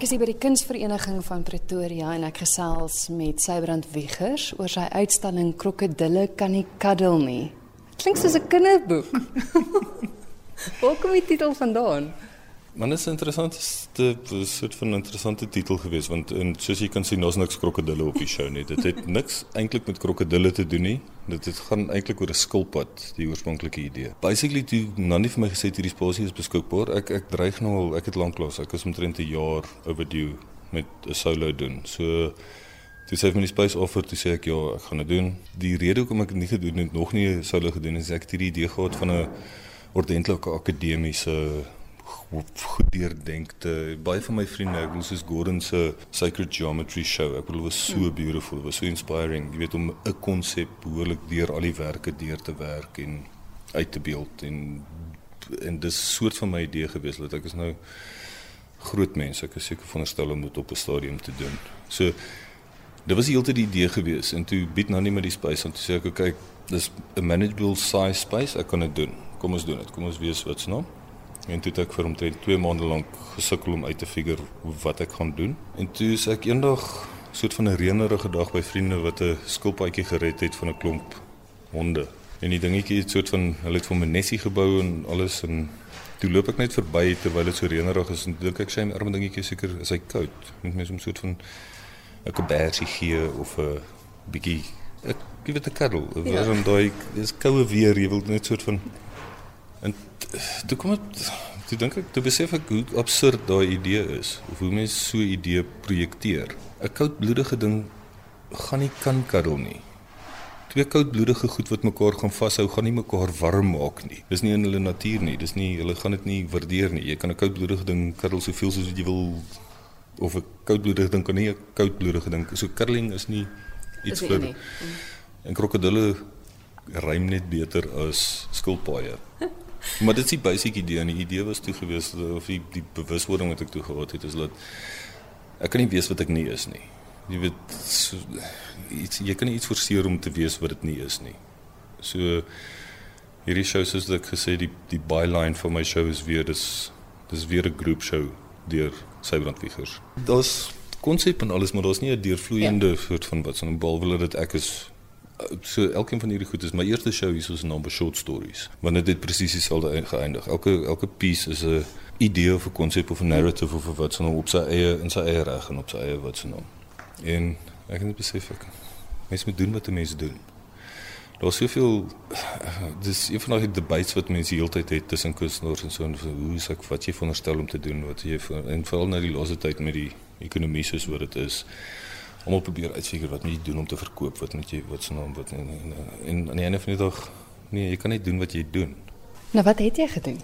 Ek is hier by die Kunsvereniging van Pretoria en ek gesels met Sybrand Wiegers oor sy uitstalling Krokodille kan nie kaddel nie. Klink soos 'n kinderboek. Waar kom die titel vandaan? Maar dit is 'n interessante soort van interessante titel geweest want en soos jy kan sien, daar's niks krokodille op die show nie. Dit het niks eintlik met krokodille te doen nie. Dit het gaan eintlik oor 'n skilpad, die oorspronklike idee. Basically toe Nanny vir my gesê het hierdie spasie is beskikbaar, ek ek dreig nou al, ek het lanklaas, ek is omtrent 'n jaar overdue met 'n solo doen. So Toe sê my die space offer toe sê ek ja, ek gaan dit doen. Die rede hoekom ek dit nie gedoen het, nog nie solo gedoen het, is ek het hierdie idee gehad van 'n ordentlike akademiese goed deurdenkte. Baie van my vriende, ek bedoel soos Gordon se Sacred Geometry show. Ek bedoel was so mm. beautiful, was so inspiring. Jy weet om 'n konsep behoorlik deur al die werke deur te werk en uit te beeld en en dis soort van my idee gewees dat ek is nou groot mense, ek is seker veronderstel om dit op 'n stadium te doen. So dit was heeltyd die idee gewees en toe bied nou nie met die space om te sê ek kyk, dis 'n manageable size space, ek kan dit doen. Kom ons doen dit. Kom ons wees wat se naam. En toe het ek vir omtrent 2 maande lank gesukkel om uit te figure wat ek gaan doen. En toe is ek eendag soort van 'n reënerige dag by vriende wat 'n skilpaadjie gered het van 'n klomp honde. En die dingetjie het soort van hulle het vir my nesie gebou en alles en toe loop ek net verby terwyl dit so reënerig is en dink ek sy arme dingetjie seker is hy koud. Moet mens hom soort van 'n kobersie gee of 'n bietjie ek gee dit 'n kuddel. Waarom ja. daai dis koue weer, jy wil net soort van En toe kom dit toe dink ek toe besef ek hoe absurd daai idee is of hoe mense so 'n idee projekteer. 'n Koudbloedige ding gaan nie kan kaddel nie. Twee koudbloedige goed wat mekaar gaan vashou, gaan nie mekaar warm maak nie. Dis nie in hulle natuur nie. Dis nie hulle gaan dit nie waardeer nie. Jy kan 'n koudbloedige ding kaddel soveel soos wat jy wil of 'n koudbloedige ding kan nie 'n koudbloedige ding. So cuddling is nie iets vir mm. En krokodille rym net beter as skilpaaie. maar dit is die basic idee en die idee was toe gewees of die die bewuswording wat ek toe gehad het is dat ek kan nie weet wat ek nie is nie. Jy weet so, iets jy kan nie iets forceer om te weet wat dit nie is nie. So hierdie show soos ek gesê die die byline vir my show is weer dis dis weer 'n groep show deur Sybrandwiegers. Daar's konsep en alles maar daar's nie 'n deurvloeiende ja. soort van wat so 'n behalwe dat ek is so elkeen van hierdie goed is my eerste show hier soos 'n naam short stories want dit het presies dieselfde geëindig. Elke elke piece is 'n idee of 'n konsep of 'n narrative of wat so nou op sy eie in sy eie reg en op sy eie wat so nou. En ek het besef ek mens moet doen wat mense doen. Daar's soveel dis een van daai debates wat mense heeltyd het tussen kunstenaars en so en hoe is ek wat jy veronderstel om te doen wat jy en veral nou die laaste tyd met die ekonomie soos wat dit is om probeer uitfigure wat moet jy doen om te verkoop wat moet jy wat se naam wat en, en, en aan die einde van die dag nee jy kan net doen wat jy doen. Nou wat het jy gedoen?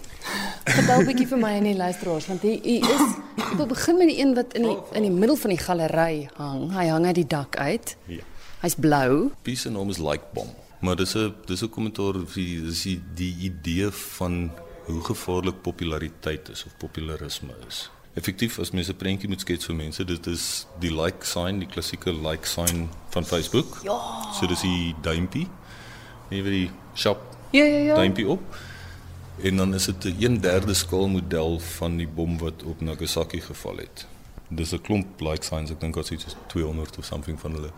Vertel 'n bietjie vir my en die luisteraars want hy, hy is ek wil begin met die een wat in die in die middel van die galery hang. Hy hang uit die dak uit. Ja. Hy's blou. Piece naam is like bomb. Maar dis 'n dis 'n kommentaar vir dis die, die idee van hoe gevaarlik populariteit is of popularisme is effektief as mense 'n prentjie moet skets vir mense, dit is die like sign, die klassieke like sign van Facebook. Ja. So dis die duimpie. Jy weet die shop. Ja ja ja. Duimpie op. En dan is dit 'n 1/3 skaal model van die bom wat op Nagasaki geval het. Dis 'n klomp like signs, ek dink dit is 200 of something van hulle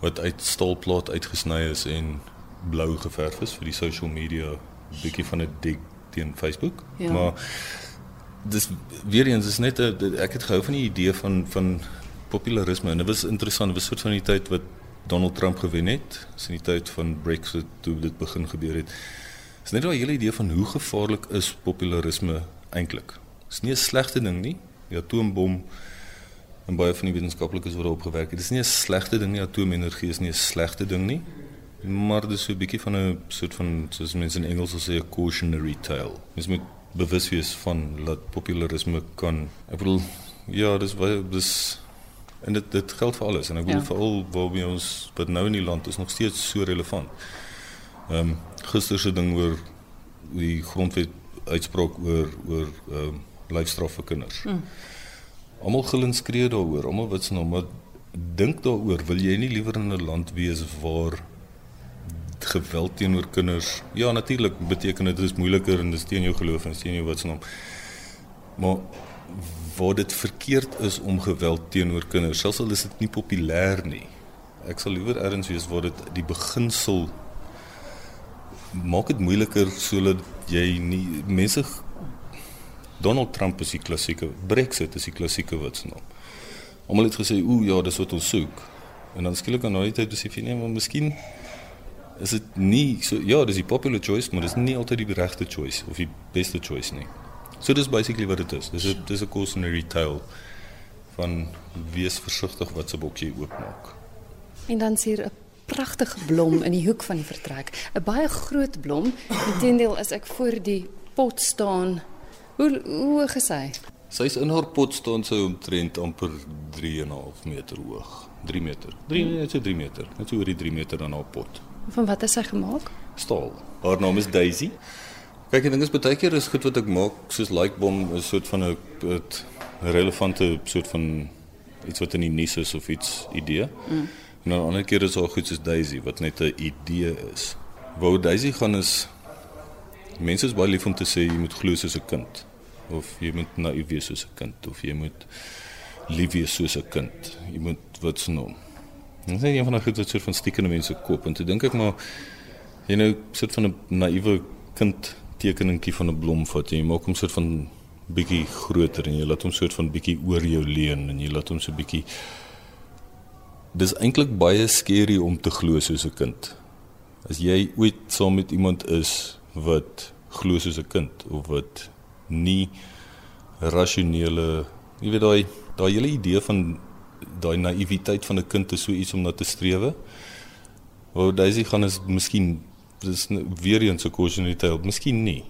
wat uit staalplaat uitgesny is en blou geverf is vir die social media bietjie van 'n dig teen Facebook. Ja. Maar dis weer eens is net 'n ek het gehou van die idee van van popularisme en dit was interessant dit was soort van die tyd wat Donald Trump gewen het is in die tyd van Brexit toe dit begin gebeur het. Is net daai hele idee van hoe gevaarlik is popularisme eintlik is nie 'n slegte ding nie die atoombom en baie van die wetenskaplikes wat daarop gewerk het dis nie 'n slegte ding nie atoomenergie is nie 'n slegte ding nie maar dis so 'n bietjie van 'n soort van soos mense in Engels sal sê 'n cautionary tale. Mens moet bewus wees van dat popularisme kan ek bedoel ja dis dis en dit dit geld vir alles en ek bedoel ja. veral waar by ons wat nou in die land is nog steeds so relevant. Ehm um, gister se ding oor die grondwet uitspraak oor oor ehm um, lyfstraf vir kinders. Mm. Almal gillend skree daaroor, almal wat se nou maar dink daaroor, wil jy nie liewer in 'n land wees waar geweld teenoor kinders. Ja, natuurlik beteken dit is moeiliker en dis teen jou geloof en teen jou naam. Maar waar dit verkeerd is om geweld teenoor kinders, selfs al is dit nie populêr nie. Ek sal liewer ergens wees waar dit die beginsel maak dit moeiliker sodat jy nie mense Donald Trump is die klassieke Brexit is die klassieke witsnaam. Almal het gesê, "Ooh ja, dis wat ons soek." En dan skielik aan daai tyd besef jy nee, maar miskien is dit nie so ja, dis die popular choice, maar dis nie altyd die regte choice of die beste choice nie. So dis basically wat dit is. Dis 'n dis 'n cautionary tale van wees versigtig wat se bok jy oopmaak. En dan sien 'n pragtige blom in die hoek van die vertrek. 'n Baie groot blom. Inteendeel as ek voor die pot staan, hoe hoe hoog is hy? Sy's in haar pot staan sy omtrent amper 3,5 meter hoog. 3 meter. 3 net so 3 meter. Net so oor die 3 meter dan haar pot. Van wat is hy gemaak? Staal. Haar naam is Daisy. Kyk, ek dink is baie keer is goed wat ek maak soos like bom 'n soort van 'n relevante soort van iets wat in die nuus is of iets idee. Mm. En dan ander keer is daar goed soos Daisy wat net 'n idee is. Waar Daisy gaan is mense is baie lief om te sê jy moet glo soos 'n kind of jy moet naïef wees soos 'n kind of jy moet lief wees soos 'n kind. Jy moet wat se noem. Dit is een van die goed wat soort van stiekende mense koop en toe dink ek maar jy nou soort van 'n naïewe kind tekeningkie van 'n blom vat jy maak hom soort van bietjie groter en jy laat hom soort van bietjie oor jou leun en jy laat hom so bietjie Dis eintlik baie skerry om te glo soos 'n kind. As jy ooit saam met iemand is wat glo soos 'n kind of wat nie rasionele, jy weet daai daai hele idee van daai naïwiteit van 'n kind is so iets om na te strewe. Wou Daisy gaan is miskien dis weer eens 'n cautionary tale, miskien nie.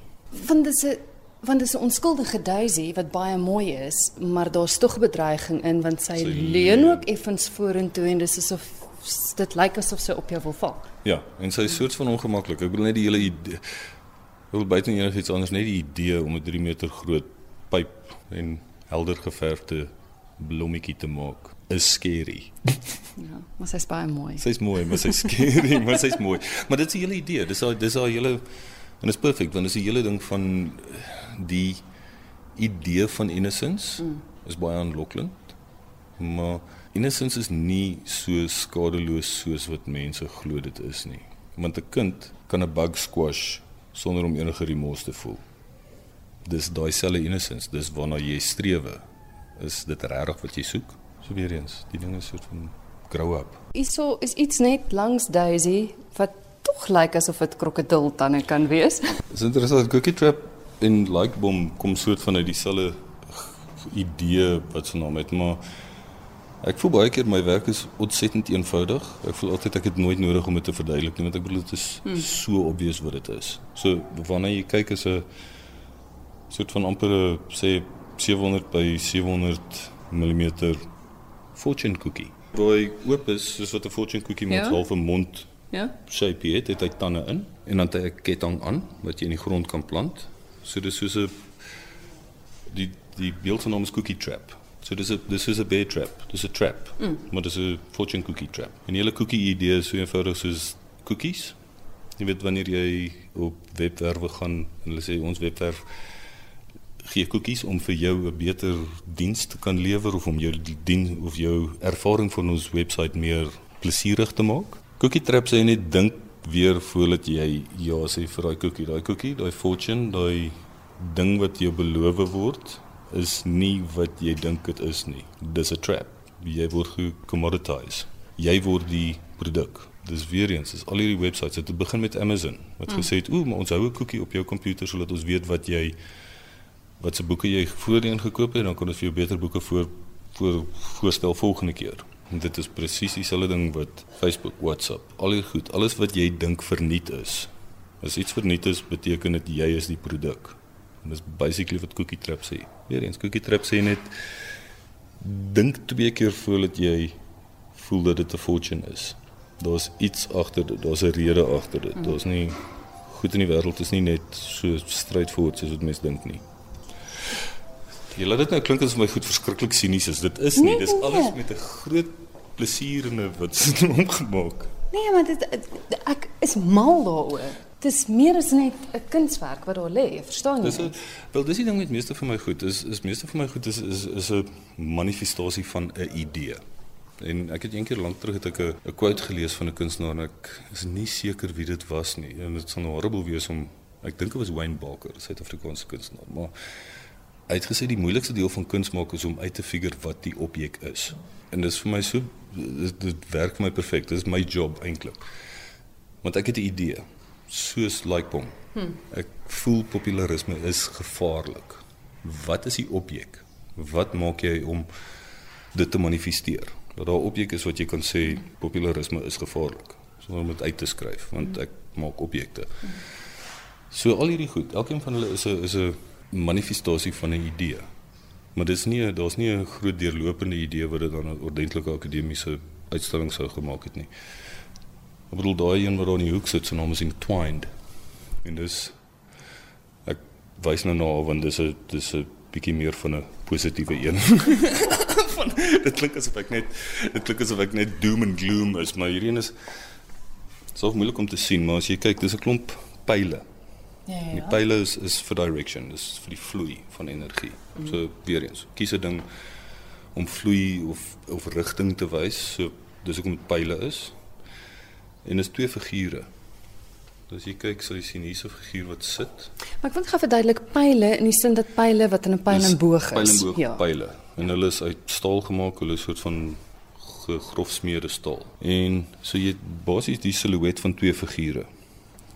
Want dis 'n want dis 'n onskuldige Daisy wat baie mooi is, maar daar's tog bedreiging in want sy, sy leun ook effens vorentoe en dis asof dit lyk asof sy op jou wil val. Ja, en sy is soort van ongemaklik. Ek bedoel net die hele idee wil buite enigiets anders net die idee om 'n 3 meter groot pyp en helder geverfde blommetjie te maak is scary. Ja, maar sy's baie mooi. Sy's mooi, maar sy's scary, maar sy's mooi. Maar dit is die hele idee. Dis daai dis daai hele en dit is perfek want dit is die hele ding van die idee van innocence mm. is baie aanlokkend. Maar innocence is nie so skadeloos soos wat mense glo dit is nie. Want 'n kind kan 'n bug squash sonder om enige remorse te voel. Dis daai selfe innocence, dis waarna jy streef. Is dit regtig wat jy soek? So weer eens, die ding is soort van grow up. Iso is iets net langs Daisy wat tog lyk asof dit krokodil tande kan wees. Dis interessant, Cookie Trap in Likebom kom soort van uit dieselfde idee wat se naam het, maar ek voel baie keer my werk is ontsettend eenvoudig. Ek voel altyd ek het nooit nodig om dit te verduidelik nie, want ek bedoel dit is hmm. so obvious wat dit is. So wanneer jy kyk is 'n soort van amper sê 700 by 700 mm fortune cookie. Waar oop is soos wat 'n fortune cookie met ja? half 'n mond ja? shape het, het hy tande in en dan het hy 'n ketting aan wat jy in die grond kan plant. So dis soos 'n die die beeld van hom is cookie trap. So dis 'n dis is 'n bear trap. Dis 'n trap. Mm. Maar dis 'n fortune cookie trap. En die hele cookie idee is so eenvoudig soos cookies. Jy weet wanneer jy op webwerwe gaan en hulle sê ons webwerf gee koekies om vir jou 'n beter diens te kan lewer of om jou dien of jou ervaring van ons webwerf meer plesierig te maak. Cookie Trap sê net dink weer voordat jy ja sê vir daai koekie, daai koekie, daai fortune, daai ding wat jou beloof word is nie wat jy dink dit is nie. Dis 'n trap. Jy word gecommoditize. Jy word die produk. Dis weer eens, is al hierdie webwerwe het begin met Amazon wat mm. gesê het, "Ooh, maar ons hou 'n koekie op jou komputer sodat ons weet wat jy wat se boeke jy voorheen gekoop het, dan kan ons vir jou beter boeke voor voor voorstel volgende keer. En dit is presies dieselfde ding wat Facebook, WhatsApp, al die goed, alles wat jy dink verniet is. As iets verniet is, beteken dit jy is die produk. En dis basically wat Cookie Trap sê. Weerens Cookie Trap sê net dink twee keer voordat jy voel dat dit 'n fortune is. Daar's iets agter dit, daar's 'n rede agter dit. Mm. Daar's nie goed in die wêreld is nie net so straightforward soos wat mense dink nie. Jy laat dit nou klink asof my goed verskriklik sinies is. Dit is nie, nee, dis nee. alles met 'n groot plesier en 'n wat se omgemaak. Nee, maar dit ek is mal daaroor. Dis meer as net 'n kunswerk wat daar lê, verstaan jy? Dis 'n wel dis die ding met meeste van my goed is is meeste van my goed is is is 'n manifestasie van 'n idee. En ek het eendag lank terug het ek 'n 'n quote gelees van 'n kunstenaar en ek is nie seker wie dit was nie. En dit sal horrible wees om ek dink dit was Wayne Barker, 'n Suid-Afrikaanse kunstenaar, maar hy het gesê die moeilikste deel van kuns maak is om uit te figure wat die objek is. En dis vir my so dit, dit werk vir my perfek. Dis my job eintlik. Want ek het 'n idee soos Laikbom. Hmm. Ek voel popularisme is gevaarlik. Wat is die objek? Wat maak jy om dit te manifesteer? Dat daar 'n objek is wat jy kan sê popularisme is gevaarlik. Sonder om dit uit te skryf, want ek maak objekte. So al hierdie goed, elkeen van hulle is 'n is 'n manifestasie van 'n idee. Maar dis nie daar's nie 'n groot deurlopende idee wat dit dan 'n ordentlike akademiese uitstalling sou gemaak het nie. Ek bedoel daai een wat daar in die hoek sit, sy naam is Entwined. En dis ek wys nou na nou, want dis 'n dis 'n bietjie meer van 'n positiewe een. van dit klink asof ek net dit klink asof ek net doom and gloom is, maar hierdie een is so moeilik om te sien, maar as jy kyk, dis 'n klomp pile. Ja, ja. Die pile is is vir direction, dis vir die vloei van energie. Mm. So weer eens, kies 'n ding om vloei of of rigting te wys. So dis hoekom dit pile is. En dis twee figure. As jy kyk, sal jy sien hier's 'n figuur wat sit. Maar ek wil gou verduidelik pile in die sin dat pile wat in 'n pyl en boog is. Pyl en boog, ja. pile. En hulle is uit staal gemaak, hulle is 'n soort van gegrofsmeerde staal. En so jy basies die silhouet van twee figure.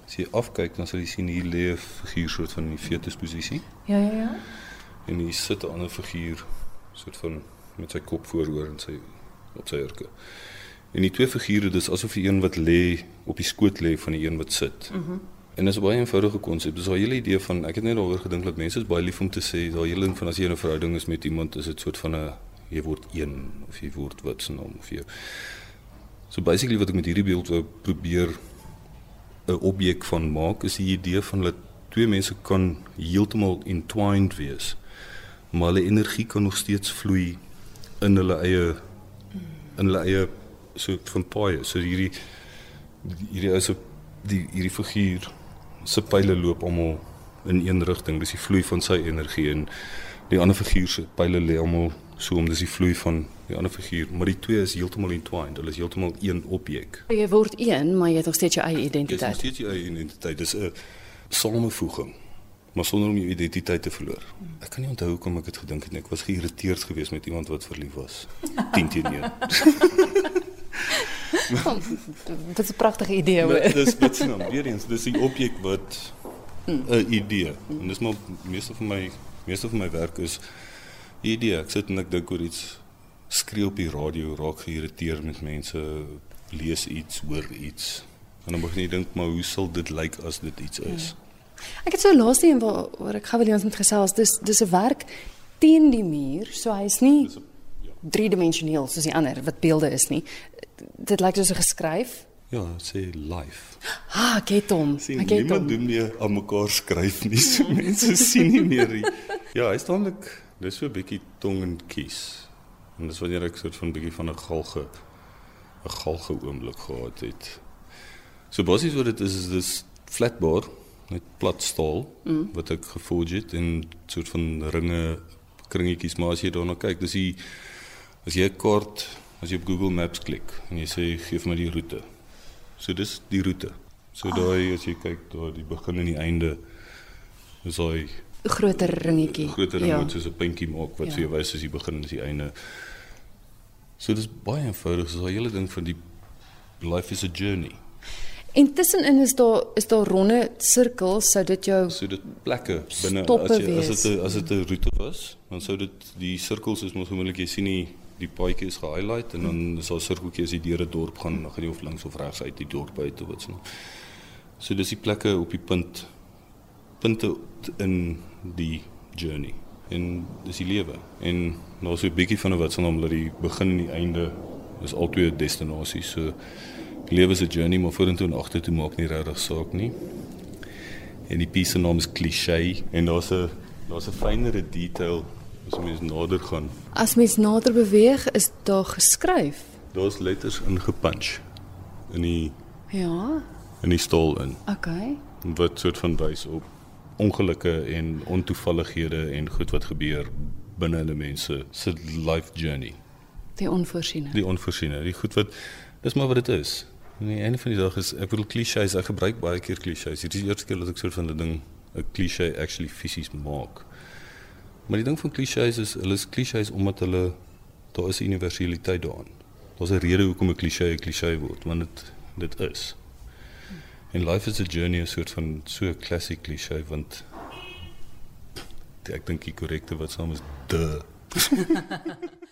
As jy afkyk, dan sal jy sien hier lê 'n figuur soort van in die fetusposisie. Ja, ja, ja. En hier sit 'n ander figuur soort van met sy kop vooroor en sy op sy hurke. En die twee figure dis asof die een wat lê op die skoot lê van die een wat sit. Mhm. Mm en dit is 'n baie eenvoudige konsep. Dis daai hele idee van ek het net daaroor gedink dat mense is baie lief om te sê daai hele ding van as jy 'n verhouding is met iemand, is dit soort van 'n jy word een of jy word wat se naam of jy. So basically wat ek met hierdie beeld wou probeer 'n objek van maak is die idee van dat twee mense kan heeltemal entwined wees. Maar hulle energie kan nog steeds vloei in hulle eie in hulle eie soort van paaie. So hierdie hierdie is op die hierdie figuur se pile loop almal in een rigting. Dis die vloei van sy energie en die ander figuur se pile lê almal so om dis die vloei van die ander figuur, maar die twee is heeltemal entwined. Hulle is heeltemal een objek. Jy word een, maar jy het nog steeds jou eie identiteit. Jy het steeds jou eie identiteit. Dis 'n samevoeging maar sonder om jou identiteit te verloor. Ek kan nie onthou hoekom ek dit gedink het nie. Ek was geïrriteerd geweest met iemand wat verlief was. 10 teen 1. Dit is 'n pragtige idee hoor. Dis wat se naam? Weer eens, dis 'n objek wat 'n idee. En dis maar meeste van my meeste van my werk is idee. Ek sit en ek dink oor iets skree op die radio, raak geïrriteerd met mense, lees iets, hoor iets. En dan begin jy dink maar hoe sal dit lyk as dit iets is? Ja. Ek het so laaste een waar, waar ek gou wil ons met gesels. Dis dis 'n werk teen die muur, so hy's nie ja. driedimensioneel soos die ander wat beelde is nie dit lyk soos 'n geskryf. Ja, sê live. Ah, get hom. Sien, ek het hom. Doen nie aan mekaar skryf nie. So mense sien nie meer nie. Ja, hy staan net dis so 'n bietjie tong en kies. En dis wanneer ek so 'n bietjie van 'n galge 'n galge oomblik gehad het. So basies wat dit is is dis flatboard met plat staal mm. wat ek geforge het en soort van ringe kringetjies maar as jy daarna kyk dis die as jy 'n kaart as jy op Google Maps klik en jy sê gee vir my die roete. So dis die roete. So oh. daai as jy kyk daar die begin en die einde is daai groter ringetjie. Groter ring ja. wat soos 'n puntjie maak wat ja. vir jou wys as die begin en die einde. So dis baie eenvoudig. So daai hele ding van die life is a journey. Intussenin is daar is daar ronde sirkels sou dit jou so dit plekke binne as jy as dit as dit 'n roete was dan sou dit die sirkels is mos gewoonlik jy sien nie die paadjie is gehighlight en dan is daar sirkeltjie as jy deur 'n dorp gaan, dan gaan jy of links of regs uit die dorp uit of wat so. So dis die plekke op die punt punte in die journey en dis die lewe. En nou so 'n bietjie van 'n wat se naam dat die begin en die einde is altyd 'n destinasie. So die lewe is 'n journey, maar vorentoe en agtertoe maak nie regtig saak nie. En die piece se naam is cliché en daar's 'n daar's 'n fynere detail as mens nader gaan. As mens nader beweeg, is daar geskryf. Daar's letters ingepunch in die Ja. In die stoel in. Okay. wat soort van wys op ongelukke en ontoevallighede en goed wat gebeur binne hulle mense se life journey. Die onvoorsiene. Die onvoorsiene, die goed wat dis maar wat dit is. En die einde van die dag is ek bedoel klisjées, ek gebruik baie keer klisjées. Hierdie is die eerste keer dat ek van 'n ding 'n klise actually fisies maak. Maar die ding van klisjées is hulle is klisjées omdat hulle daar is universaliteit daarin. Daar's 'n rede hoekom 'n klise 'n klise word, want dit dit is. En life is a journey is soort van so 'n classic klise want ek dink die korrekte wat saam is de